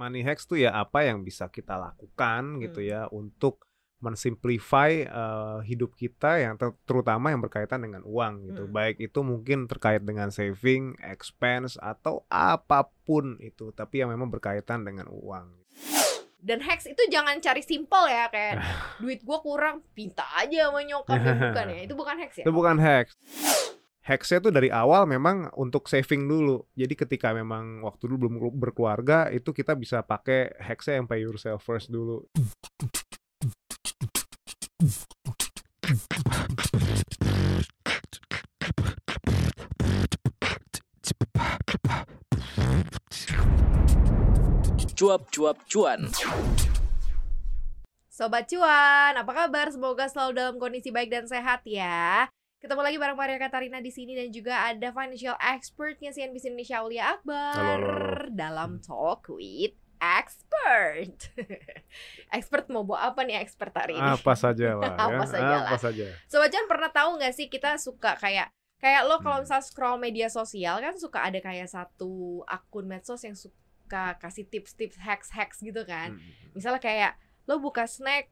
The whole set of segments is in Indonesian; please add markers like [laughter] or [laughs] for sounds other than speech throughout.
money hacks tuh ya apa yang bisa kita lakukan gitu Hmm. ya untuk mensimplify eh, hidup kita yang ter- terutama yang berkaitan dengan uang gitu. Hmm. Baik itu mungkin terkait dengan saving, expense atau apa pun itu, tapi yang memang berkaitan dengan uang. Dan hacks itu jangan cari simple ya kayak [laughs] duit gua kurang, pinta aja sama nyokap ya [laughs] bukan ya. Itu bukan hacks ya. Itu bukan hacks. Hacksnya tuh dari awal memang untuk saving dulu. Jadi ketika memang waktu dulu belum berkeluarga itu kita bisa pakai hacksnya yang pay yourself first dulu. Cuap-cuap cuan. Sobat cuan, apa kabar? Semoga selalu dalam kondisi baik dan sehat ya. Ketemu lagi bareng Maria Katarina di sini dan juga ada financial expertnya CNBC Indonesia Aulia Akbar Halo, halo, halo. dalam Talk with Expert. [laughs] expert mau bawa apa nih expert hari ini? Apa saja [laughs] lah ya. Apa saja Apa lah. saja. Sobat cuan pernah tahu nggak sih kita suka kayak kayak lo kalau Hmm. misalnya scroll media sosial kan suka ada kayak satu akun medsos yang suka kasih tips-tips hacks-hacks gitu kan. Hmm. misalnya kayak lo buka snack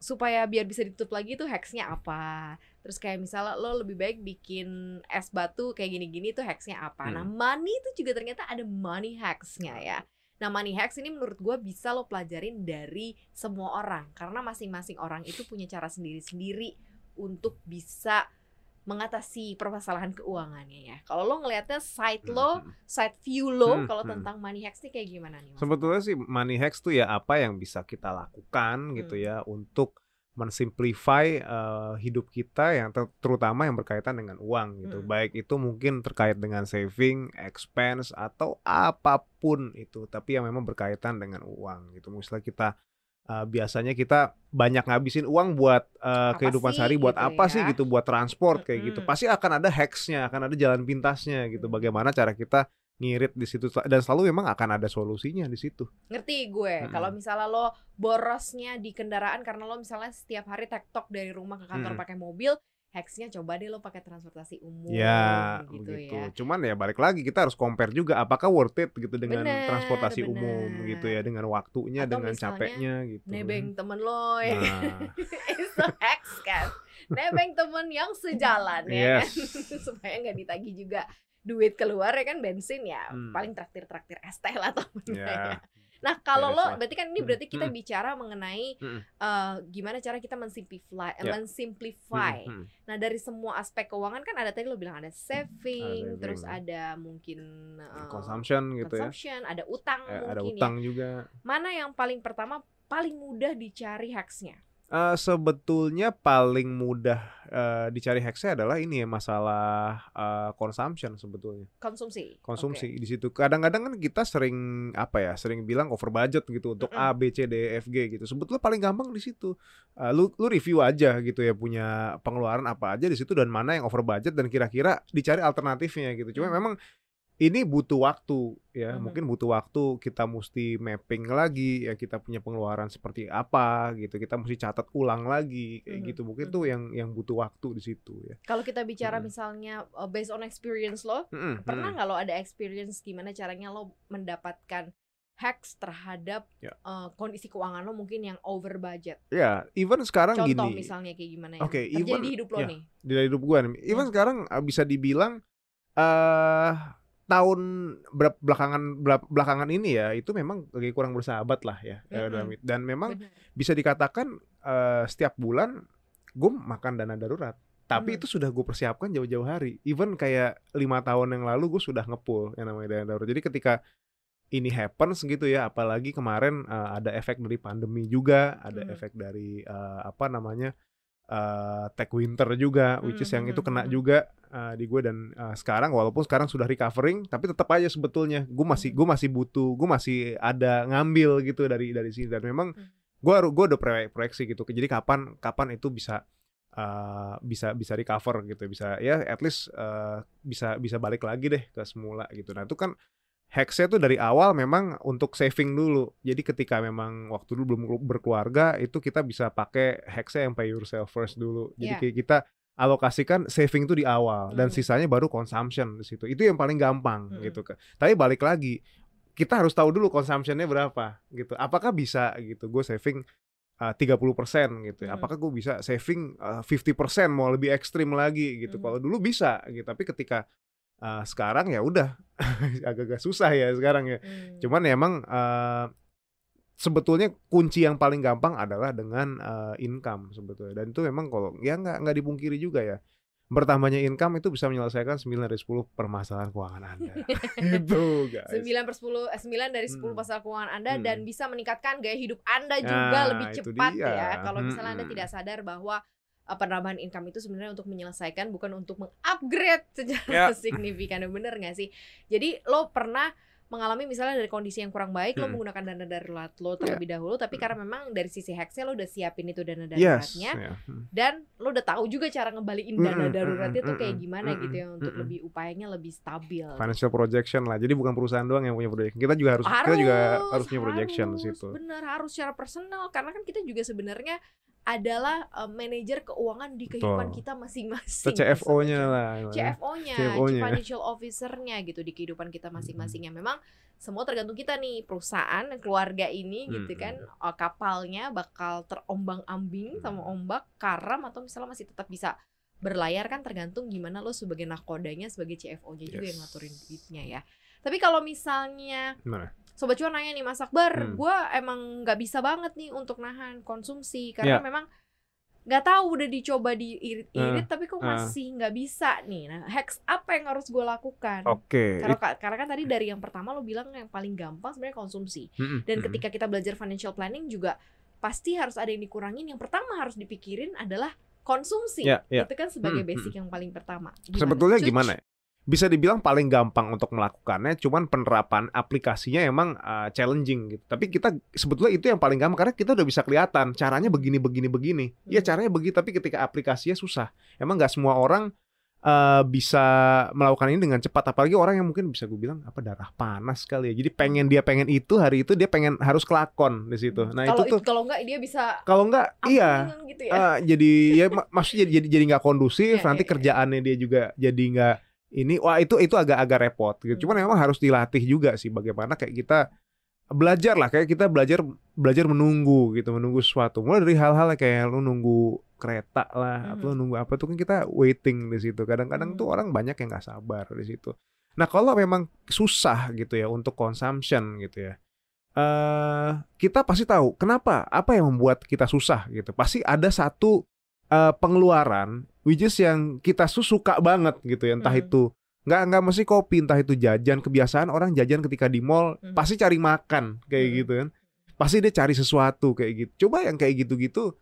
supaya biar bisa ditutup lagi tuh hacksnya apa. Terus kayak misalnya lo lebih baik bikin es batu kayak gini-gini tuh hacksnya apa. Nah Hmm. money itu juga ternyata ada money hacksnya ya. Nah money hacks ini menurut gua bisa lo pelajarin dari semua orang. Karena masing-masing orang itu punya cara sendiri-sendiri untuk bisa mengatasi permasalahan keuangannya ya kalau lo ngelihatnya side lo Hmm. side view lo Hmm, kalau hmm. tentang money hacks nih kayak gimana nih Mas? Sebetulnya sih money hacks tuh ya apa yang bisa kita lakukan gitu Hmm. ya untuk mensimplify eh, hidup kita yang ter- terutama yang berkaitan dengan uang gitu. Hmm. Baik itu mungkin terkait dengan saving, expense atau apa pun itu, tapi yang memang berkaitan dengan uang gitu. Misalnya kita eh, biasanya kita banyak ngabisin uang buat Apa kehidupan sih sehari buat gitu apa ya? sih gitu, buat transport kayak gitu. Mm-mm. Pasti akan ada hacksnya, akan ada jalan pintasnya gitu. Hmm. Bagaimana cara kita ngirit di situ dan selalu memang akan ada solusinya di situ. ngerti gue Mm-mm. kalau misalnya lo borosnya di kendaraan karena lo misalnya setiap hari tektok dari rumah ke kantor Mm-mm. pakai mobil hacksnya coba deh lo pakai transportasi umum Ya, gitu begitu. ya Cuman ya balik lagi kita harus compare juga apakah worth it gitu dengan Bener, transportasi bener. umum gitu ya, dengan waktunya, Atau dengan capeknya gitu. nebeng temen lo ya Nah, [laughs] itu hacks kan nebeng temen yang sejalan ya kan Yes. [laughs] supaya nggak ditagih juga duit keluar ya kan bensin ya Hmm. paling traktir traktir es teh lah temennya ya. ya. Nah, kalau lo berarti kan ini Hmm, berarti kita hmm. bicara mengenai Hmm. eh, gimana cara kita mensimplify, Ya. mensimplify. Hmm, hmm. Nah, dari semua aspek keuangan kan ada tadi lo bilang ada saving, terus ada mungkin eh, Consumption gitu ya. consumption, ada utang Eh, ada mungkin utang ya. juga. Mana yang paling pertama paling mudah dicari hacksnya? Eh, sebetulnya paling mudah eh, dicari hacksnya adalah ini ya masalah eh, consumption sebetulnya. Konsumsi. konsumsi di situ. Kadang-kadang kan kita sering apa ya, sering bilang over budget gitu untuk A, B, C, D, E, F, G gitu. Sebetulnya paling gampang di situ. Uh, lu lu review aja gitu ya punya pengeluaran apa aja di situ dan mana yang over budget dan kira-kira dicari alternatifnya gitu. Cuma Hmm. memang ini butuh waktu ya, Mhm. mungkin butuh waktu kita mesti mapping lagi ya kita punya pengeluaran seperti apa gitu. Kita mesti catat ulang lagi kayak Mhm. gitu. Mungkin Mhm. tuh yang yang butuh waktu di situ ya. Kalau kita bicara Mm-mm. misalnya uh, based on experience lo, Mm-mm, pernah mm-mm. nggak lo ada experience gimana caranya lo mendapatkan hacks terhadap Ya. uh, kondisi keuangan lo mungkin yang over budget? Ya, even sekarang Contoh gini. misalnya kayak gimana yang Oke, terjadi even- di hidup lo ya. nih? di hidup gue nih. Even Hmm. sekarang uh, bisa dibilang eh tahun belakangan bela- belakangan ini ya itu memang lagi kurang bersahabat lah ya dalam- dan memang bisa dikatakan eh, setiap bulan gue makan dana darurat. Tapi Hmm. itu sudah gue persiapkan jauh-jauh hari. Even kayak lima tahun yang lalu gue sudah ngepul yang namanya dana darurat. Jadi ketika ini happens gitu ya apalagi kemarin eh, ada efek dari pandemi juga ada Hmm. efek dari eh, apa namanya eh tech winter juga which is yang Hmm, itu kena hmm, juga eh, di gue dan eh, sekarang walaupun sekarang sudah recovering tapi tetap aja sebetulnya gue masih Hmm. gue masih butuh gue masih ada ngambil gitu dari dari sini dan memang Hmm. gue gue udah proyek proyeksi gitu jadi kapan kapan itu bisa eh, bisa bisa recover gitu bisa ya at least eh, bisa bisa balik lagi deh ke semula gitu nah itu kan hacksnya tuh dari awal memang untuk saving dulu jadi ketika memang waktu dulu belum berkeluarga itu kita bisa pakai hacksnya yang pay yourself first dulu jadi kayak kita alokasikan saving tuh di awal dan Hmm. sisanya baru consumption di situ itu yang paling gampang Hmm. gitu tapi balik lagi kita harus tahu dulu consumptionnya berapa gitu. Apakah bisa gitu gue saving uh, 30% gitu ya. Hmm. Apakah gue bisa saving uh, 50% mau lebih ekstrim lagi gitu. Hmm. Kalau dulu bisa gitu, tapi ketika uh, sekarang ya udah [laughs] agak-agak susah ya sekarang ya. Hmm. Cuman ya emang uh, sebetulnya kunci yang paling gampang adalah dengan uh, income sebetulnya. Dan itu memang kalau ya nggak nggak dipungkiri juga ya. Bertambahnya income itu bisa menyelesaikan 9 dari 10 permasalahan keuangan Anda. [laughs] itu guys. 9 per 10 eh, 9 dari 10 Hmm. masalah keuangan Anda Hmm. dan bisa meningkatkan gaya hidup Anda juga Nah, lebih cepat dia. ya. Kalau misalnya Anda Hmm. tidak sadar bahwa penambahan income itu sebenarnya untuk menyelesaikan bukan untuk mengupgrade secara Ya. [laughs] signifikan. Bener nggak sih? Jadi lo pernah mengalami misalnya dari kondisi yang kurang baik lo Hmm. menggunakan dana darurat lo Ya. terlebih dahulu tapi karena memang dari sisi hacksnya lo udah siapin itu dana Yes. daruratnya ya. Hmm. dan lo udah tahu juga cara ngembaliin dana Mm-mm, daruratnya tuh mm-mm, kayak gimana gitu ya untuk lebih upayanya lebih stabil. Financial projection lah. Jadi bukan perusahaan doang yang punya projection. Kita juga harus, kita juga harus punya projection harus, situ. Bener harus secara personal karena kan kita juga sebenarnya adalah uh, manajer keuangan di kehidupan Betul. kita masing-masing. CFO-nya lah. CFO-nya, CFO-nya. Chief Financial Officer-nya gitu di kehidupan kita masing-masing. Ya memang semua tergantung kita nih perusahaan keluarga ini gitu Hmm. kan uh, kapalnya bakal terombang-ambing sama Hmm. ombak karam atau misalnya masih tetap bisa berlayar kan tergantung gimana lo sebagai nakodanya sebagai CFO-nya juga yang Yes. ngaturin duitnya ya. Tapi kalau misalnya Gimana? Sobat cuan nanya nih Mas Akbar, Hmm. gue emang nggak bisa banget nih untuk nahan konsumsi karena Ya. memang nggak tahu udah dicoba diirit-irit Eh, tapi kok eh. masih nggak bisa nih. Nah, hacks apa yang harus gue lakukan? Oke. Karena, karena kan tadi dari yang pertama lo bilang yang paling gampang sebenarnya konsumsi. Mm-mm, Dan mm-mm. ketika kita belajar financial planning juga pasti harus ada yang dikurangin. Yang pertama harus dipikirin adalah konsumsi. Ya, ya. Itu kan sebagai Hmm, basic yang paling pertama. Sebetulnya Cuc? gimana ya? Bisa dibilang paling gampang untuk melakukannya, cuman penerapan aplikasinya emang uh, challenging gitu. Tapi kita sebetulnya itu yang paling gampang karena kita udah bisa kelihatan caranya begini begini begini. Ya Hmm. caranya begitu, tapi ketika aplikasinya susah. Emang nggak semua orang uh, bisa melakukan ini dengan cepat. Apalagi orang yang mungkin bisa gue bilang apa darah panas kali ya. Jadi pengen dia pengen itu hari itu dia pengen harus kelakon di situ. Nah kalau itu tuh kalau nggak dia bisa kalau nggak iya gitu ya. Eh, jadi ya mak- maksudnya jadi jadi nggak kondusif Iya, nanti iya, iya. kerjaannya dia juga jadi nggak ini wah itu itu agak-agak repot gitu. Cuman Hmm. memang harus dilatih juga sih bagaimana kayak kita belajar lah kayak kita belajar belajar menunggu gitu menunggu sesuatu mulai dari hal-hal kayak lu nunggu kereta lah atau lu nunggu apa tuh kan kita waiting di situ kadang-kadang Hmm. tuh orang banyak yang nggak sabar di situ nah kalau memang susah gitu ya untuk consumption gitu ya eh kita pasti tahu kenapa apa yang membuat kita susah gitu pasti ada satu eh, pengeluaran which is yang kita su- suka banget gitu ya entah Hmm. itu nggak nggak mesti kopi entah itu jajan kebiasaan orang jajan ketika di mall Hmm. pasti cari makan kayak Hmm. gitu kan pasti dia cari sesuatu kayak gitu coba yang kayak gitu-gitu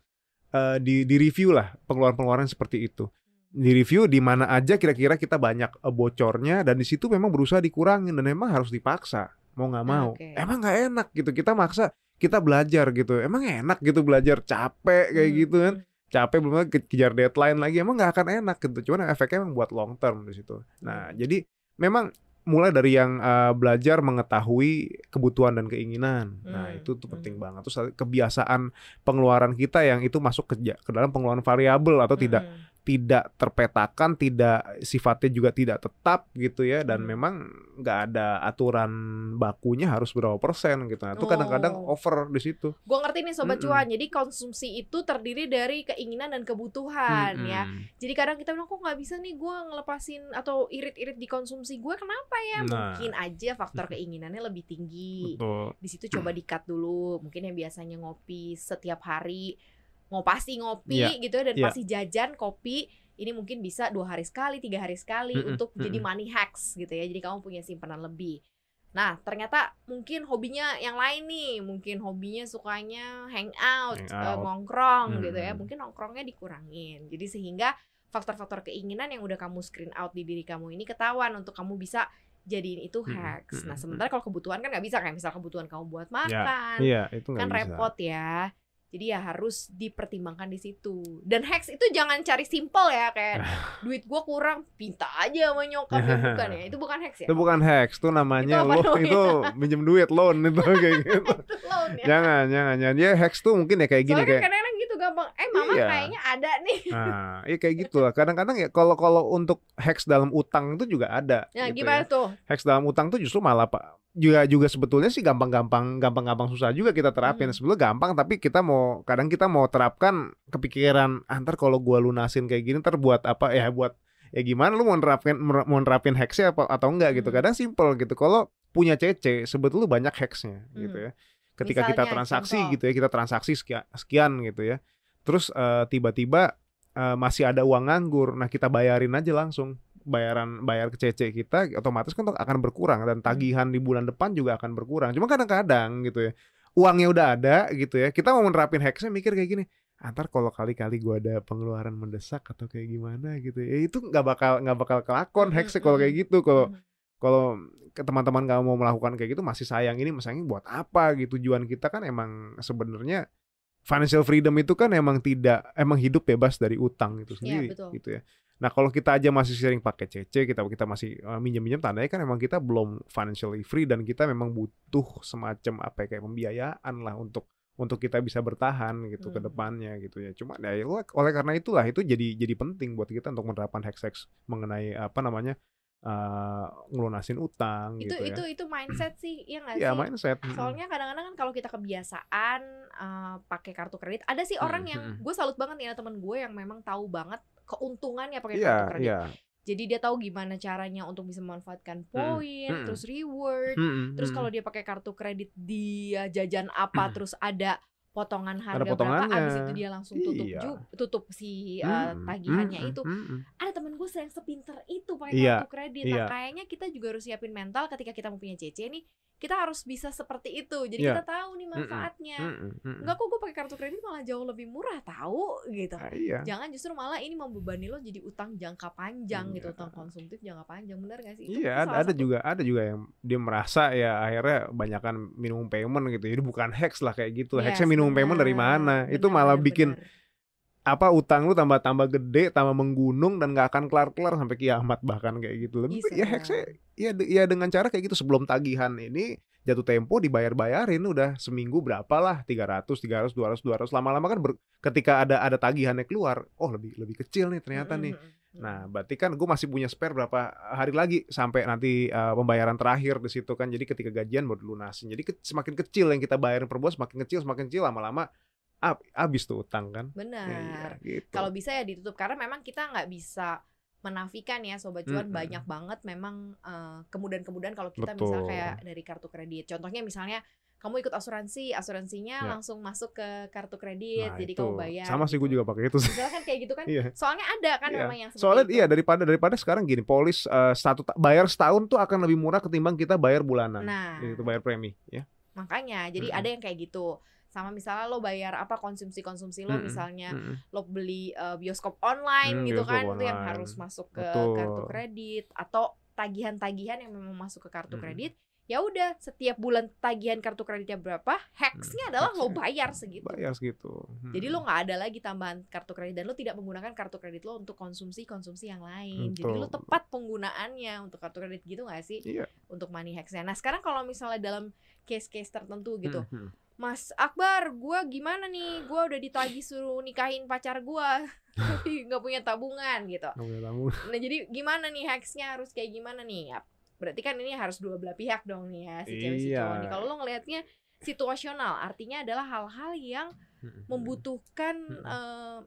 eh, di di review lah pengeluaran-pengeluaran seperti itu di review di mana aja kira-kira kita banyak eh, bocornya dan di situ memang berusaha dikurangin dan memang harus dipaksa mau nggak mau Oke. emang nggak enak gitu kita maksa kita belajar gitu emang enak gitu belajar capek kayak Hmm, gitu kan hmm. Capek belum lagi ke- kejar deadline lagi emang nggak akan enak gitu. Cuman efeknya emang buat long term di situ. Nah jadi memang mulai dari yang eh, belajar mengetahui kebutuhan dan keinginan. Nah Hmm, itu tuh penting hmm. banget. Terus kebiasaan pengeluaran kita yang itu masuk ke ke dalam pengeluaran variabel atau tidak. Mm-mm. Tidak terpetakan, tidak sifatnya juga tidak tetap gitu ya, dan Hmm. memang nggak ada aturan bakunya harus berapa persen gitu. Nah, itu kadang-kadang Oh. over di situ. Gue ngerti nih sobat Mm-mm. cuan. Jadi konsumsi itu terdiri dari keinginan dan kebutuhan ya. Mm-mm. Jadi kadang kita bilang kok nggak bisa nih gue ngelepasin atau irit-irit di konsumsi gue kenapa ya? Nah. Mungkin aja faktor [laughs] keinginannya lebih tinggi. Betul. Di situ coba dikat dulu. Mungkin yang biasanya ngopi setiap hari ngopasi ngopi Iya, gitu ya dan iya. pasti jajan kopi ini mungkin bisa dua hari sekali tiga hari sekali Mm-mm, untuk jadi mm-mm. money hacks gitu ya jadi kamu punya simpanan lebih nah ternyata mungkin hobinya yang lain nih mungkin hobinya sukanya hangout, Hang out. ngongkrong gitu ya Mm. mungkin nongkrongnya dikurangin jadi sehingga faktor-faktor keinginan yang udah kamu screen out di diri kamu ini ketahuan untuk kamu bisa jadiin itu hacks nah mm-mm, sementara kalau kebutuhan kan nggak bisa kayak misal kebutuhan kamu buat makan Iya, itu kan bisa. repot ya. Jadi ya harus dipertimbangkan di situ. Dan hacks itu jangan cari simple ya kayak [laughs] duit gua kurang, pinta aja sama nyokap ya bukan ya. Itu bukan hacks ya. Itu bukan hacks, itu namanya Itu apa lo namanya? itu minjem duit loan itu kayak [laughs] gitu. Itu loan ya. jangan, jangan, jangan. Ya hacks tuh mungkin ya kayak gini Soalnya kan kayak. Eh mama Iya. kayaknya ada nih. Nah, iya kayak [laughs] gitu lah. Kadang-kadang ya kalau kalau untuk hacks dalam utang itu juga ada. Nah, gitu gimana ya. tuh? Hacks dalam utang tuh justru malah pak juga juga sebetulnya sih gampang-gampang gampang-gampang susah juga kita terapin. Hmm. Sebetulnya gampang tapi kita mau kadang kita mau terapkan kepikiran antar kalau gua lunasin kayak gini ntar buat apa ya buat ya gimana lu mau nerapin mau nerapin hacksnya apa atau enggak gitu. Hmm. Kadang simple gitu. Kalau punya CC sebetulnya banyak hacksnya gitu Hmm. ya. Ketika kita Misalnya, transaksi contoh. gitu ya, kita transaksi sekian, sekian gitu ya. Terus eh, tiba-tiba eh, masih ada uang nganggur. Nah, kita bayarin aja langsung. Bayaran bayar ke CC kita otomatis kan akan berkurang dan tagihan di bulan depan juga akan berkurang. Cuma kadang-kadang gitu ya. Uangnya udah ada gitu ya. Kita mau menerapin hacksnya mikir kayak gini. Antar kalau kali-kali gua ada pengeluaran mendesak atau kayak gimana gitu ya. Itu nggak bakal nggak bakal kelakon Mm, hacksnya kalau kayak gitu. Kalau Hmm. kalau ke teman-teman kamu mau melakukan kayak gitu masih sayang ini masangnya buat apa gitu tujuan kita kan emang sebenarnya financial freedom itu kan emang tidak emang hidup bebas dari utang itu Iya, sendiri betul. gitu ya nah kalau kita aja masih sering pakai CC kita kita masih uh, minjem-minjem tandanya kan emang kita belum financially free dan kita memang butuh semacam apa ya, kayak pembiayaan lah untuk untuk kita bisa bertahan gitu ke Hmm. depannya gitu ya cuma ya oleh karena itulah itu jadi jadi penting buat kita untuk menerapkan hacks-hacks mengenai apa namanya uh, ngelunasin utang Itu gitu ya. itu itu mindset sih, iya nggak Iya sih? mindset. Soalnya kadang-kadang kan kalau kita kebiasaan eh, pakai kartu kredit, ada sih orang Mm, yang gue salut banget nih ada temen gue yang memang tahu banget keuntungannya pakai Iya kartu kredit. iya. Jadi dia tahu gimana caranya untuk bisa memanfaatkan poin, mm. terus reward, Mm-mm, terus kalau dia pakai kartu kredit dia jajan apa, terus ada potongan harga berapa, abis itu dia langsung tutup Iya. ju- tutup si Mm-mm, tagihannya mm-mm, itu. mm-mm. Ada temen gue yang sepinter itu pakai Iya, kartu kredit. iya. Nah kayaknya kita juga harus siapin mental ketika kita mau punya CC nih, kita harus bisa seperti itu. Jadi Iya. kita tahu nih manfaatnya. Mm-mm, mm-mm. Enggak kok gue pakai kartu kredit malah jauh lebih murah tahu gitu. Ah, iya. Jangan justru malah ini membebani lo jadi utang jangka panjang gitu, Iya. utang konsumtif jangka panjang, benar gak sih? Itu- Iya itu ada, ada satu- juga ada juga yang dia merasa ya akhirnya banyakkan minimum payment gitu jadi bukan hacks lah kayak gitu Yes, hacksnya minimum payment dari mana itu Benar, malah benar, bikin benar. Apa utang lu tambah tambah gede tambah menggunung dan nggak akan kelar kelar sampai kiamat bahkan kayak gitu lebih Bisa ya hacksnya ya ya dengan cara kayak gitu sebelum tagihan ini jatuh tempo dibayar bayarin udah seminggu berapa lah 300 300 200 200 lama-lama kan ber- ketika ada ada tagihannya keluar oh lebih lebih kecil nih ternyata nih. Nah, berarti kan gue masih punya spare berapa hari lagi sampai nanti uh, pembayaran terakhir di situ kan. Jadi ketika gajian baru lunasin. Jadi ke- semakin kecil yang kita bayarin per bulan semakin kecil, semakin kecil lama-lama ab- habis tuh utang kan. benar. Iya, gitu. Kalau bisa ya ditutup karena memang kita nggak bisa menafikan ya sobat cuan Mm-mm. banyak banget memang eh, kemudahan-kemudahan kalau kita misal Betul. kayak dari kartu kredit. Contohnya misalnya kamu ikut asuransi, asuransinya Ya. langsung masuk ke kartu kredit, Nah, jadi itu. kamu bayar. Sama sih gue gitu. juga pakai itu sih. Misalnya kan kayak gitu kan. Iya. Soalnya ada kan Iya. memang yang Soalnya itu. iya daripada daripada sekarang gini, polis uh, satu bayar setahun tuh akan lebih murah ketimbang kita bayar bulanan. Nah, Itu bayar premi, ya. makanya jadi Mm-mm. ada yang kayak gitu. Sama misalnya lo bayar apa konsumsi-konsumsi lo Mm-mm. misalnya Mm-mm. lo beli uh, bioskop online Hmm, gitu bioskop kan itu yang online. harus masuk ke Betul. kartu kredit atau tagihan-tagihan yang memang masuk ke kartu Mm. kredit ya udah setiap bulan tagihan kartu kreditnya berapa hacksnya adalah lo bayar segitu Bayar segitu. Hmm. jadi lo nggak ada lagi tambahan kartu kredit dan lo tidak menggunakan kartu kredit lo untuk konsumsi konsumsi yang lain jadi lo Betul. tepat penggunaannya untuk kartu kredit gitu nggak sih Iya. untuk money hacksnya nah sekarang kalau misalnya dalam case-case tertentu gitu Hmm, hmm. Mas Akbar, gua gimana nih? Gua udah ditagih suruh nikahin pacar gua, [laughs] tapi nggak punya tabungan gitu. Punya. Nah jadi gimana nih hacksnya harus kayak gimana nih? Ya, berarti kan ini harus dua belah pihak dong nih ya si cewek si Iya. cowok nih. Kalau lo ngelihatnya situasional, artinya adalah hal-hal yang membutuhkan eh,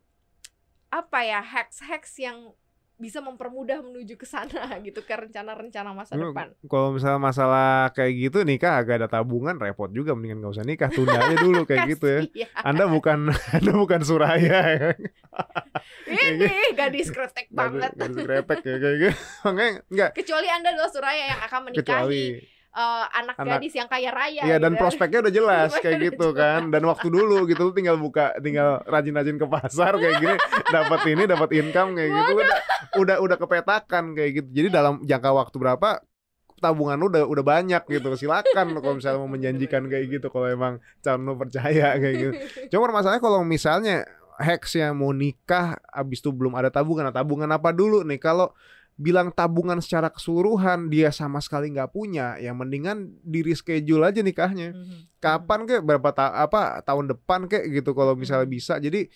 apa ya hacks-hacks yang bisa mempermudah menuju ke sana [laughs] gitu ke rencana-rencana masa depan. Kalau misalnya masalah kayak gitu nikah agak ada tabungan repot juga mendingan nggak usah nikah tunda aja dulu [laughs] kayak gitu ya. Kasihan. Anda bukan [laughs] Anda bukan suraya ya. Ini gadis kretek banget. Garis repek ya kayak gitu. Makanya enggak kecuali anda adalah suraya yang akan menikahi kecuali eh, anak, anak- gadis yang kaya raya Iya dan gitu. prospeknya udah jelas [laughs] kayak gitu kan. Dan waktu dulu gitu lu tinggal buka tinggal rajin-rajin ke pasar kayak gini dapat ini dapat income kayak gitu. Udah udah udah kepetakan kayak gitu. Jadi dalam jangka waktu berapa tabungan lu udah udah banyak gitu. Silakan kalau misalnya mau menjanjikan kayak gitu kalau emang calon lu percaya kayak gitu. Cuma masalahnya kalau misalnya hacks yang mau nikah abis itu belum ada tabungan nah, tabungan apa dulu nih? Kalau bilang tabungan secara keseluruhan dia sama sekali nggak punya yang mendingan di reschedule aja nikahnya. Mhm. kapan kek? Berapa ta apa tahun depan kek gitu kalau misalnya Mm-mm. bisa. Jadi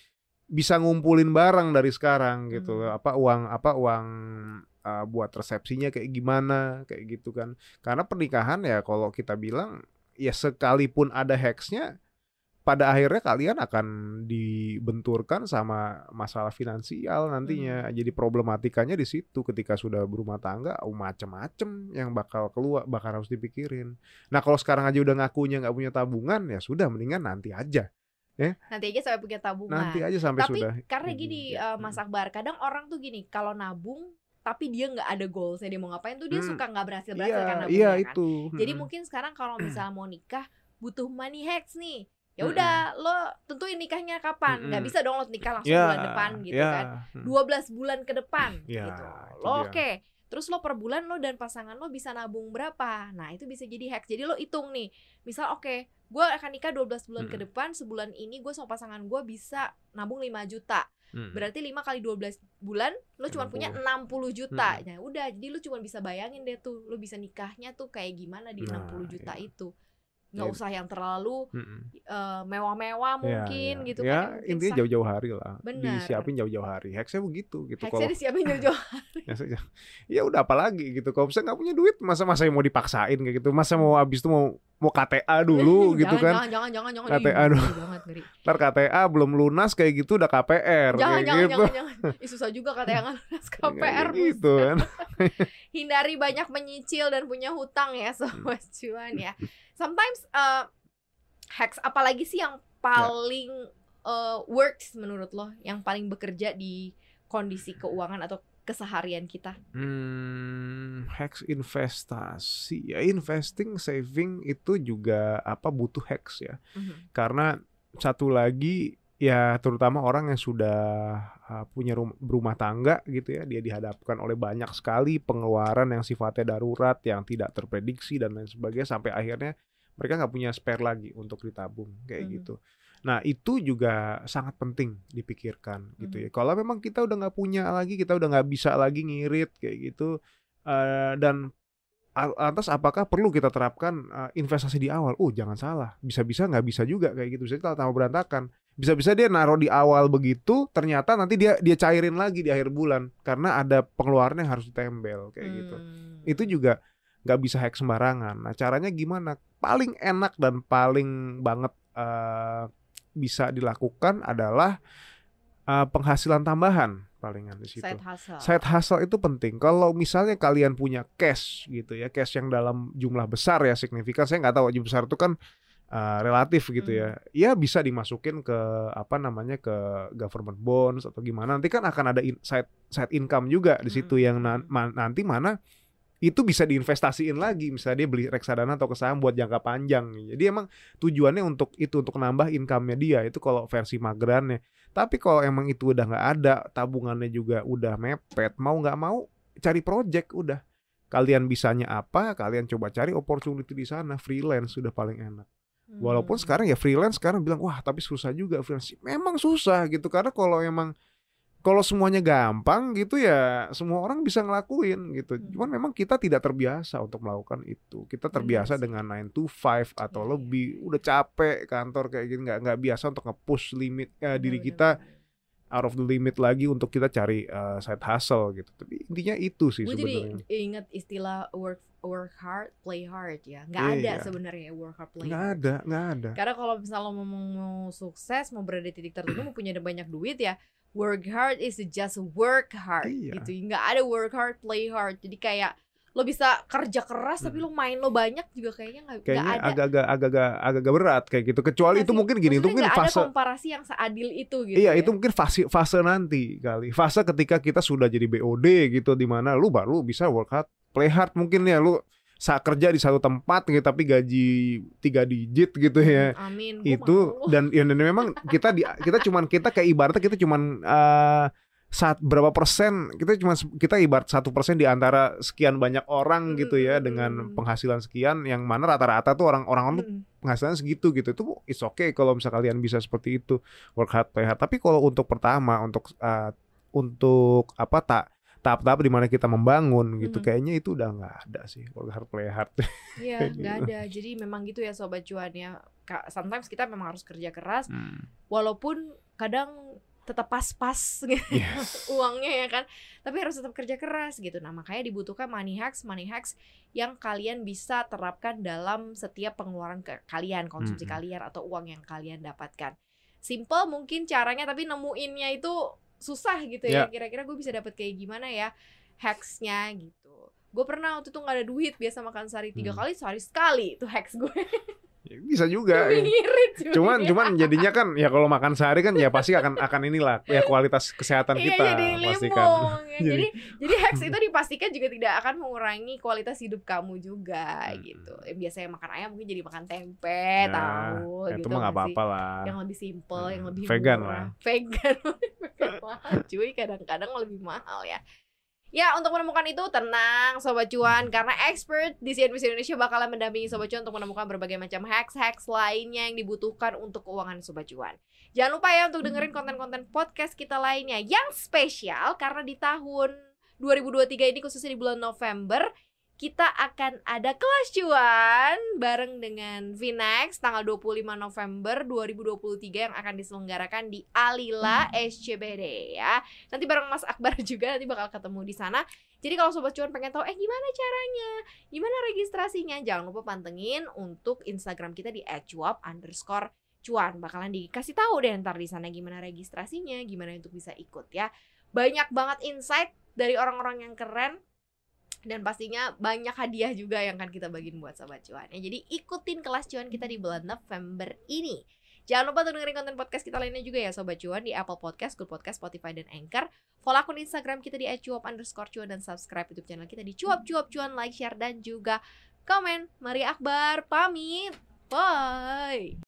bisa ngumpulin barang dari sekarang gitu apa uang apa uang uh, buat resepsinya kayak gimana kayak gitu kan. Karena pernikahan ya kalau kita bilang ya sekalipun ada hacksnya pada akhirnya kalian akan dibenturkan sama masalah finansial nantinya. Jadi problematikanya di situ ketika sudah berumah tangga oh, macem-macem yang bakal keluar bakal harus dipikirin. Nah kalau sekarang aja udah ngakunya nggak punya tabungan ya sudah mendingan nanti aja nanti aja sampai punya tabungan. Nanti aja sampai tapi sudah karena ini, gini ya. eh, Mas Akbar kadang orang tuh gini kalau nabung tapi dia nggak ada goalsnya dia mau ngapain tuh dia Hmm. suka nggak berhasil berhasil iya kan nabungnya iya kan. itu. Jadi Mm-mm. mungkin sekarang kalau misalnya mau nikah butuh money hacks nih ya udah lo tentuin nikahnya kapan nggak Mm-mm. bisa dong lo nikah langsung ya bulan depan gitu ya. kan Hmm. 12 bulan ke depan Ya, gitu. itu Lo oke. Terus lo per bulan lo dan pasangan lo bisa nabung berapa? Nah, itu bisa jadi hacks. Jadi lo hitung nih. Misal oke, gue akan nikah 12 bulan ke Mm-mm. depan, sebulan ini gue sama pasangan gue bisa nabung 5 juta. Mm. Berarti 5 kali 12 bulan lo cuma punya 60 juta. Nah, udah jadi lo cuma bisa bayangin deh tuh, lo bisa nikahnya tuh kayak gimana di Nah, 60 juta iya. itu. Nggak Ya. usah yang terlalu eh, mewah-mewah Ya, mungkin ya. gitu ya kan. yang intinya jauh-jauh hari lah Benar. disiapin jauh-jauh hari hacksnya begitu gitu kalau disiapin [laughs] jauh-jauh. ya, saja. ya udah apalagi gitu kalau misalnya nggak punya duit masa masa mau dipaksain kayak gitu masa mau habis itu mau mau KTA dulu [laughs] gitu jangan, kan Jangan, jangan, jangan, jangan. KTA Ih, dulu. ntar KTA belum lunas kayak gitu udah KPR Jangan, kayak jangan, gitu jangan, jangan. Ih, susah juga kata yang lunas [laughs] KPR. gitu kan Hindari banyak menyicil dan punya hutang ya, sobat cuan ya. Sometimes uh, hacks apalagi sih yang paling uh, works menurut lo, yang paling bekerja di kondisi keuangan atau keseharian kita? hmm, hacks investasi ya investing saving itu juga apa butuh hacks ya Mhm. karena satu lagi ya terutama orang yang sudah uh, punya rum- berumah tangga gitu ya dia dihadapkan oleh banyak sekali pengeluaran yang sifatnya darurat yang tidak terprediksi dan lain sebagainya sampai akhirnya mereka nggak punya spare lagi untuk ditabung kayak Mhm. gitu nah itu juga sangat penting dipikirkan gitu ya kalau memang kita udah nggak punya lagi kita udah nggak bisa lagi ngirit kayak gitu uh, dan Lantas apakah perlu kita terapkan uh, investasi di awal? Oh jangan salah, bisa-bisa nggak bisa juga kayak gitu. Bisa tambah berantakan. Bisa-bisa dia naruh di awal begitu, ternyata nanti dia dia cairin lagi di akhir bulan karena ada pengeluaran yang harus ditembel kayak gitu. Hmm. Itu juga nggak bisa hack sembarangan. Nah caranya gimana? Paling enak dan paling banget uh, bisa dilakukan adalah uh, penghasilan tambahan palingan di situ side hustle. side hustle itu penting. Kalau misalnya kalian punya cash gitu ya, cash yang dalam jumlah besar ya signifikan. Saya nggak tahu jumlah besar itu kan uh, relatif gitu ya. Ya bisa dimasukin ke apa namanya ke government bonds atau gimana. Nanti kan akan ada in- side side income juga di situ Mm. yang nan- ma- nanti mana itu bisa diinvestasiin lagi. Misalnya dia beli reksadana atau ke saham buat jangka panjang. Jadi emang tujuannya untuk itu untuk nambah income-nya dia. Itu kalau versi magerannya tapi kalau emang itu udah nggak ada tabungannya juga udah mepet mau nggak mau cari project udah. Kalian bisanya apa kalian coba cari opportunity di sana freelance sudah paling enak walaupun Hmm. sekarang ya freelance sekarang bilang wah tapi susah juga freelance memang susah gitu karena kalau emang kalau semuanya gampang gitu ya semua orang bisa ngelakuin gitu Hmm. cuman memang kita tidak terbiasa untuk melakukan itu kita terbiasa sih. dengan 9 to 5 atau Iya, iya. lebih udah capek kantor kayak gini nggak nggak biasa untuk nge-push limit eh, diri kita. Out of the limit lagi untuk kita cari eh, side hustle gitu tapi intinya itu sih Gue jadi sebenarnya inget istilah work work hard, play hard ya. Nggak Iya. ada sebenarnya work hard, play nggak hard. ada nggak ada Karena kalau misalnya lo mau, mau sukses, mau berada di titik tertentu, mau punya banyak duit ya, work hard is just work hard Iya. gitu. Nggak ada work hard, play hard. Jadi kayak lo bisa kerja keras tapi lo main lo banyak juga kayaknya nggak kayaknya ada. agak-agak agak-agak agak berat kayak gitu kecuali Nggak itu sih? mungkin gini itu mungkin nggak ada fase komparasi yang seadil itu gitu. Iya ya. itu mungkin fase fase nanti kali fase ketika kita sudah jadi BOD gitu di mana lu baru bisa work hard play hard mungkin ya lu saat kerja di satu tempat gitu tapi gaji tiga digit gitu ya Amin. Gua itu dan, ya, dan memang kita di kita cuman kita kayak ibaratnya kita cuman eh, saat berapa persen kita cuma kita ibarat satu persen di antara sekian banyak orang gitu ya Mm, dengan mm, mm. penghasilan sekian yang mana rata-rata tuh orang-orang Mm-mm. penghasilan segitu gitu itu it's okay kalau misal kalian bisa seperti itu work hard play hard tapi kalau untuk pertama untuk uh, untuk apa tak tahap-tahap di mana kita membangun gitu Mhm. kayaknya itu udah nggak ada sih work hard play hard Iya, [laughs] nggak gitu. ada. Jadi memang gitu ya sobat cuan ya. Sometimes kita memang harus kerja keras Hmm. walaupun kadang tetap pas-pas gitu Yes. [laughs] uangnya ya kan tapi harus tetap kerja keras gitu nah makanya dibutuhkan money hacks money hacks yang kalian bisa terapkan dalam setiap pengeluaran ke kalian konsumsi Mm-mm. kalian atau uang yang kalian dapatkan simple mungkin caranya tapi nemuinnya itu susah gitu ya Ya. kira-kira gue bisa dapat kayak gimana ya hacksnya gitu gue pernah waktu itu nggak ada duit biasa makan sehari tiga Hmm. kali sehari sekali itu hacks gue [laughs] Bisa juga. Ya. ngirit cuy. Cuman cuman jadinya kan ya kalau makan sehari kan ya pasti akan akan inilah ya kualitas kesehatan Iya, kita jadi pasti limbung. kan. ya. jadi jadi hacks itu [laughs] dipastikan juga tidak akan mengurangi kualitas hidup kamu juga Hmm. gitu. Yang biasanya makan ayam mungkin jadi makan tempe, Ya, tahu ya, gitu. itu mah nggak apa-apa lah. Yang lebih simple, yang Hmm, lebih vegan murah. lah. Vegan, [laughs] vegan mahal cuy. Kadang-kadang lebih mahal ya. Ya untuk menemukan itu tenang Sobat Cuan. Karena expert di CNBC Indonesia bakalan mendampingi Sobat Cuan Untuk menemukan berbagai macam hacks-hacks lainnya yang dibutuhkan untuk keuangan Sobat Cuan. Jangan lupa ya untuk dengerin konten-konten podcast kita lainnya Yang spesial karena di tahun 2023 ini khususnya di bulan November kita akan ada kelas cuan bareng dengan Vinex tanggal 25 November 2023 yang akan diselenggarakan di Alila SCBD ya. Nanti bareng Mas Akbar [laughs] juga nanti bakal ketemu di sana. Jadi kalau sobat cuan pengen tahu eh gimana caranya, gimana registrasinya, jangan lupa pantengin untuk Instagram kita di underscore cuan. Bakalan dikasih tahu deh ntar di sana gimana registrasinya, gimana untuk bisa ikut ya. Banyak banget insight dari orang-orang yang keren dan pastinya banyak hadiah juga yang akan kita bagiin buat sobat cuan ya. Jadi ikutin kelas cuan kita di bulan November ini. Jangan lupa untuk dengerin konten podcast kita lainnya juga ya Sobat Cuan di Apple Podcast, Google Podcast, Spotify, dan Anchor. Follow akun Instagram kita di @cuap underscore cuan dan subscribe YouTube channel kita di cuap cuap cuan, like, share, dan juga komen. Mari Akbar, pamit. Bye.